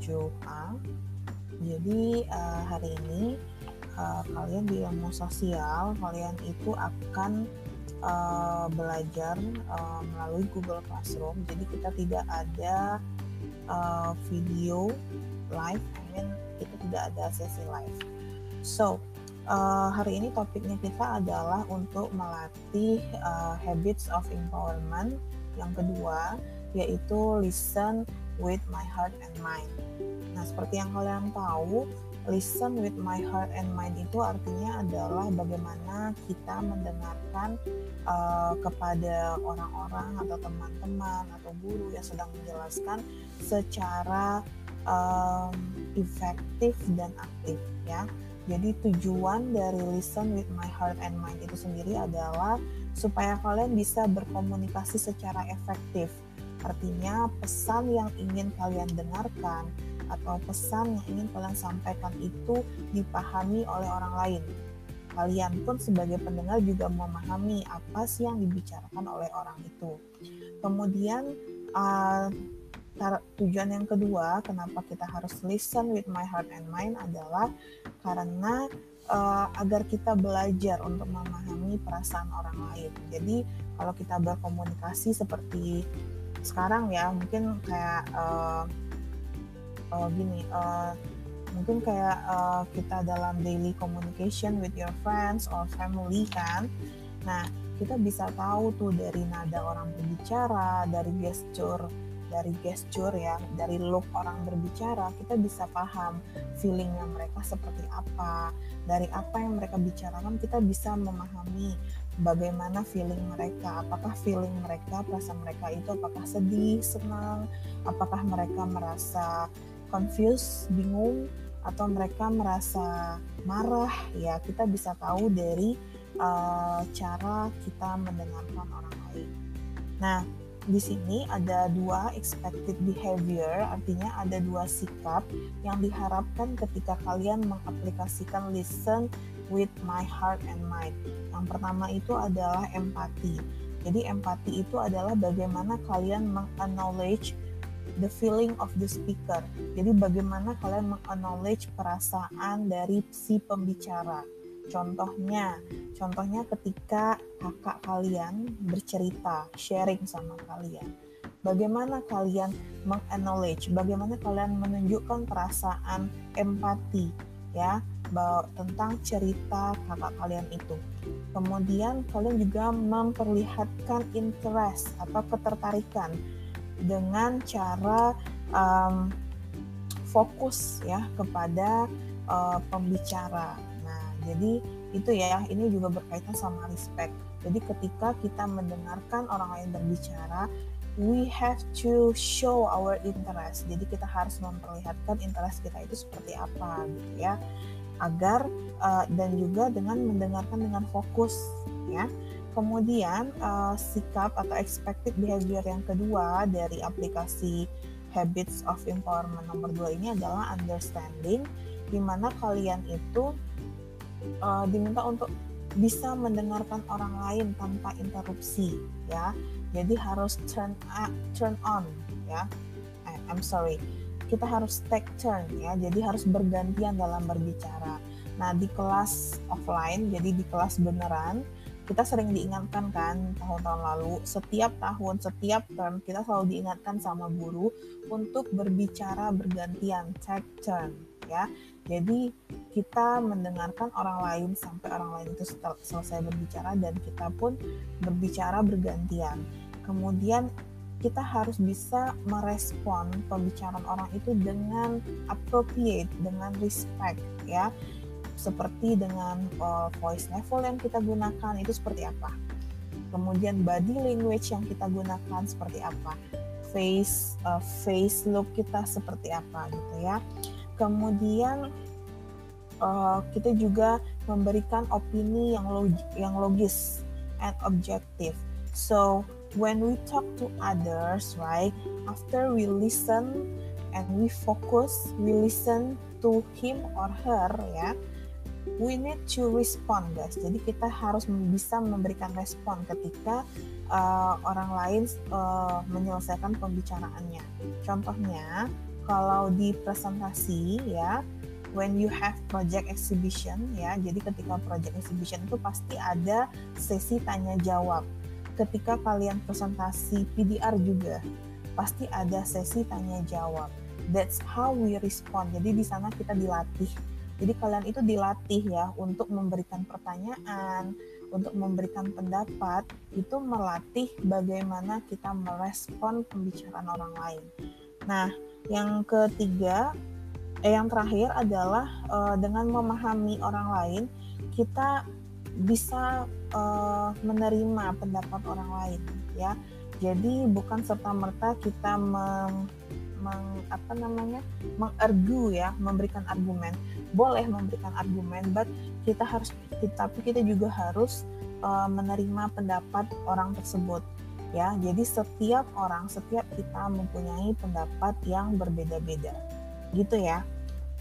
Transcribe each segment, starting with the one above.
27A. Jadi uh, hari ini uh, kalian di ilmu sosial kalian itu akan uh, belajar uh, melalui Google Classroom. Jadi kita tidak ada uh, video live, I mean itu tidak ada sesi live. So uh, hari ini topiknya kita adalah untuk melatih uh, habits of empowerment. Yang kedua yaitu listen with my heart and mind. Nah, seperti yang kalian tahu, listen with my heart and mind itu artinya adalah bagaimana kita mendengarkan uh, kepada orang-orang atau teman-teman atau guru yang sedang menjelaskan secara um, efektif dan aktif ya. Jadi tujuan dari listen with my heart and mind itu sendiri adalah supaya kalian bisa berkomunikasi secara efektif. Artinya pesan yang ingin kalian dengarkan atau pesan yang ingin kalian sampaikan itu dipahami oleh orang lain. Kalian pun sebagai pendengar juga memahami apa sih yang dibicarakan oleh orang itu. Kemudian uh, tujuan yang kedua kenapa kita harus listen with my heart and mind adalah karena uh, agar kita belajar untuk memahami perasaan orang lain. Jadi kalau kita berkomunikasi seperti sekarang ya mungkin kayak uh, uh, gini uh, mungkin kayak uh, kita dalam daily communication with your friends or family kan. Nah kita bisa tahu tuh dari nada orang berbicara, dari gesture dari gesture ya, dari look orang berbicara, kita bisa paham feelingnya mereka seperti apa. Dari apa yang mereka bicarakan, kita bisa memahami bagaimana feeling mereka. Apakah feeling mereka, perasaan mereka itu apakah sedih, senang, apakah mereka merasa confused, bingung, atau mereka merasa marah. Ya, kita bisa tahu dari uh, cara kita mendengarkan orang lain. Nah, di sini ada dua expected behavior, artinya ada dua sikap yang diharapkan ketika kalian mengaplikasikan listen with my heart and mind. Yang pertama itu adalah empati. Jadi empati itu adalah bagaimana kalian meng-acknowledge the feeling of the speaker. Jadi bagaimana kalian meng-acknowledge perasaan dari si pembicara Contohnya, contohnya ketika kakak kalian bercerita, sharing sama kalian. Bagaimana kalian mengacknowledge, bagaimana kalian menunjukkan perasaan empati ya tentang cerita kakak kalian itu. Kemudian kalian juga memperlihatkan interest atau ketertarikan dengan cara um, fokus ya kepada uh, pembicara jadi itu ya, ini juga berkaitan sama respect. Jadi ketika kita mendengarkan orang lain berbicara, we have to show our interest. Jadi kita harus memperlihatkan interest kita itu seperti apa gitu ya. Agar uh, dan juga dengan mendengarkan dengan fokus ya. Kemudian uh, sikap atau expected behavior yang kedua dari aplikasi Habits of Empowerment nomor dua ini adalah understanding di mana kalian itu uh, diminta untuk bisa mendengarkan orang lain tanpa interupsi ya. Jadi harus turn up, turn on ya. I, I'm sorry. Kita harus take turn ya. Jadi harus bergantian dalam berbicara. Nah di kelas offline jadi di kelas beneran kita sering diingatkan kan tahun-tahun lalu setiap tahun setiap term kita selalu diingatkan sama guru untuk berbicara bergantian take turn ya. Jadi kita mendengarkan orang lain sampai orang lain itu selesai berbicara dan kita pun berbicara bergantian. Kemudian kita harus bisa merespon pembicaraan orang itu dengan appropriate, dengan respect ya. Seperti dengan uh, voice level yang kita gunakan itu seperti apa. Kemudian body language yang kita gunakan seperti apa. Face uh, face look kita seperti apa gitu ya kemudian uh, kita juga memberikan opini yang log yang logis and objective. So when we talk to others right after we listen and we focus we listen to him or her ya we need to respond guys. Jadi kita harus bisa memberikan respon ketika uh, orang lain uh, menyelesaikan pembicaraannya. Contohnya kalau di presentasi ya when you have project exhibition ya. Jadi ketika project exhibition itu pasti ada sesi tanya jawab. Ketika kalian presentasi PDR juga pasti ada sesi tanya jawab. That's how we respond. Jadi di sana kita dilatih. Jadi kalian itu dilatih ya untuk memberikan pertanyaan untuk memberikan pendapat itu melatih bagaimana kita merespon pembicaraan orang lain. Nah yang ketiga eh, yang terakhir adalah uh, dengan memahami orang lain kita bisa uh, menerima pendapat orang lain ya. Jadi bukan serta merta kita meng, meng apa namanya mengargu ya memberikan argumen. Boleh memberikan argumen but kita harus tapi kita juga harus uh, menerima pendapat orang tersebut ya. Jadi setiap orang setiap kita mempunyai pendapat yang berbeda-beda gitu ya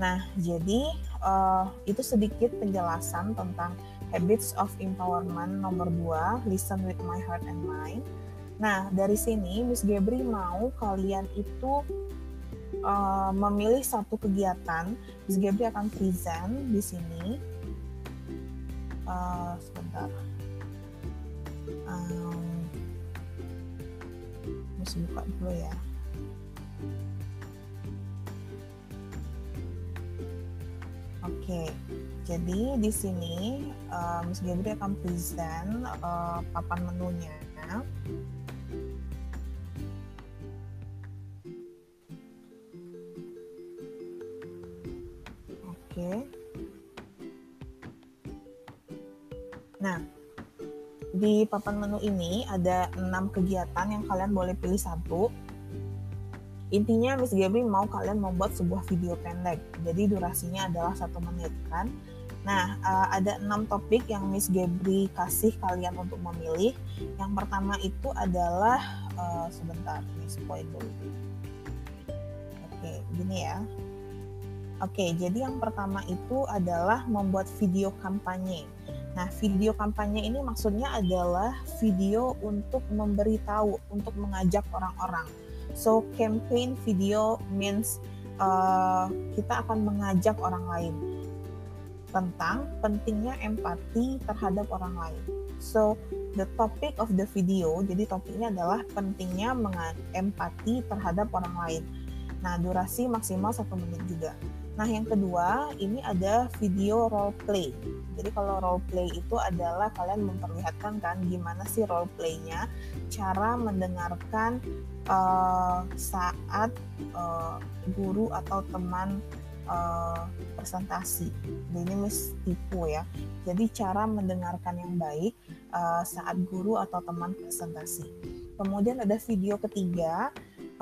Nah, jadi uh, itu sedikit penjelasan tentang Habits of Empowerment nomor 2, Listen with My Heart and Mind. Nah, dari sini Miss Gebri mau kalian itu uh, memilih satu kegiatan. Miss Gebri akan present di sini. Uh, sebentar. Um, Miss buka dulu ya. Oke, jadi di sini uh, Miss Gebri akan present uh, papan menunya. Oke. Nah, di papan menu ini ada enam kegiatan yang kalian boleh pilih satu Intinya Miss Gaby mau kalian membuat sebuah video pendek. Jadi durasinya adalah satu menit kan. Nah, uh, ada enam topik yang Miss Gebri kasih kalian untuk memilih. Yang pertama itu adalah uh, sebentar, Miss Point dulu. Oke, gini ya. Oke, jadi yang pertama itu adalah membuat video kampanye. Nah, video kampanye ini maksudnya adalah video untuk memberitahu, untuk mengajak orang-orang So campaign video means uh, kita akan mengajak orang lain tentang pentingnya empati terhadap orang lain. So the topic of the video, jadi topiknya adalah pentingnya empati terhadap orang lain. Nah durasi maksimal satu menit juga. Nah, yang kedua, ini ada video role play. Jadi kalau role play itu adalah kalian memperlihatkan kan gimana sih role playnya, cara mendengarkan uh, saat uh, guru atau teman uh, presentasi. Ini mis tipu ya. Jadi cara mendengarkan yang baik uh, saat guru atau teman presentasi. Kemudian ada video ketiga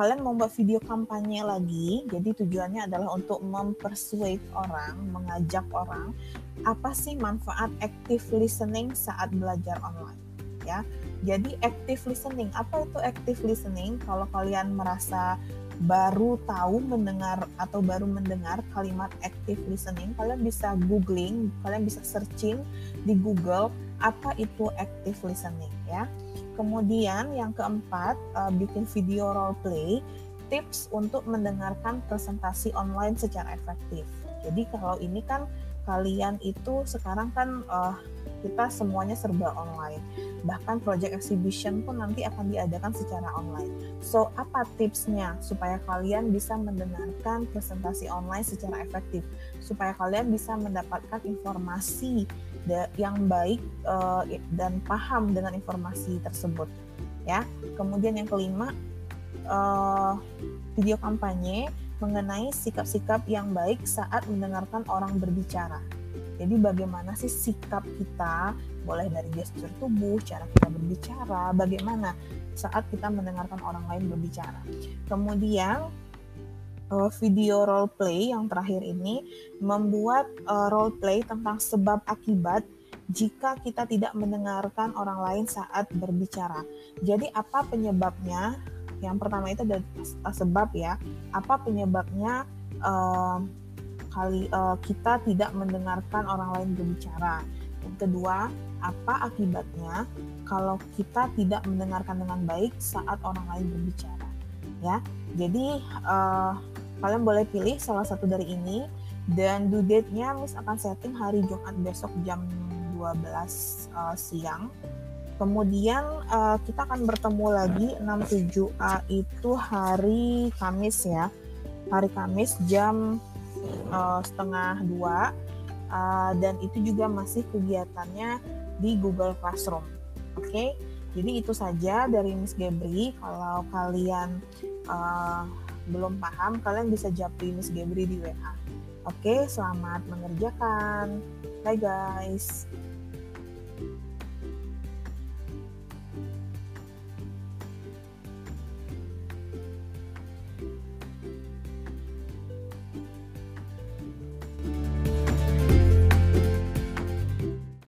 kalian membuat video kampanye lagi, jadi tujuannya adalah untuk mempersuade orang, mengajak orang, apa sih manfaat active listening saat belajar online, ya. Jadi active listening, apa itu active listening? Kalau kalian merasa baru tahu mendengar atau baru mendengar kalimat active listening, kalian bisa googling, kalian bisa searching di Google apa itu active listening ya. Kemudian yang keempat, uh, bikin video role play, tips untuk mendengarkan presentasi online secara efektif. Jadi kalau ini kan kalian itu sekarang kan uh, kita semuanya serba online. Bahkan project exhibition pun nanti akan diadakan secara online. So, apa tipsnya supaya kalian bisa mendengarkan presentasi online secara efektif? Supaya kalian bisa mendapatkan informasi yang baik uh, dan paham dengan informasi tersebut ya kemudian yang kelima uh, video kampanye mengenai sikap-sikap yang baik saat mendengarkan orang berbicara jadi bagaimana sih sikap kita boleh dari gestur tubuh cara kita berbicara bagaimana saat kita mendengarkan orang lain berbicara kemudian uh, video role play yang terakhir ini membuat uh, role play tentang sebab akibat jika kita tidak mendengarkan orang lain saat berbicara. Jadi apa penyebabnya? Yang pertama itu ada sebab ya. Apa penyebabnya uh, kali uh, kita tidak mendengarkan orang lain berbicara? Yang kedua, apa akibatnya kalau kita tidak mendengarkan dengan baik saat orang lain berbicara? Ya, jadi uh, kalian boleh pilih salah satu dari ini dan due date-nya Miss akan setting hari Jumat besok jam 12 uh, siang kemudian uh, kita akan bertemu lagi 67A itu hari Kamis ya hari Kamis jam uh, setengah dua uh, dan itu juga masih kegiatannya di Google Classroom. Oke, okay? jadi itu saja dari Miss Gebri. Kalau kalian uh, belum paham, kalian bisa japri Miss Gebri di WA. Oke, okay, selamat mengerjakan. Bye guys.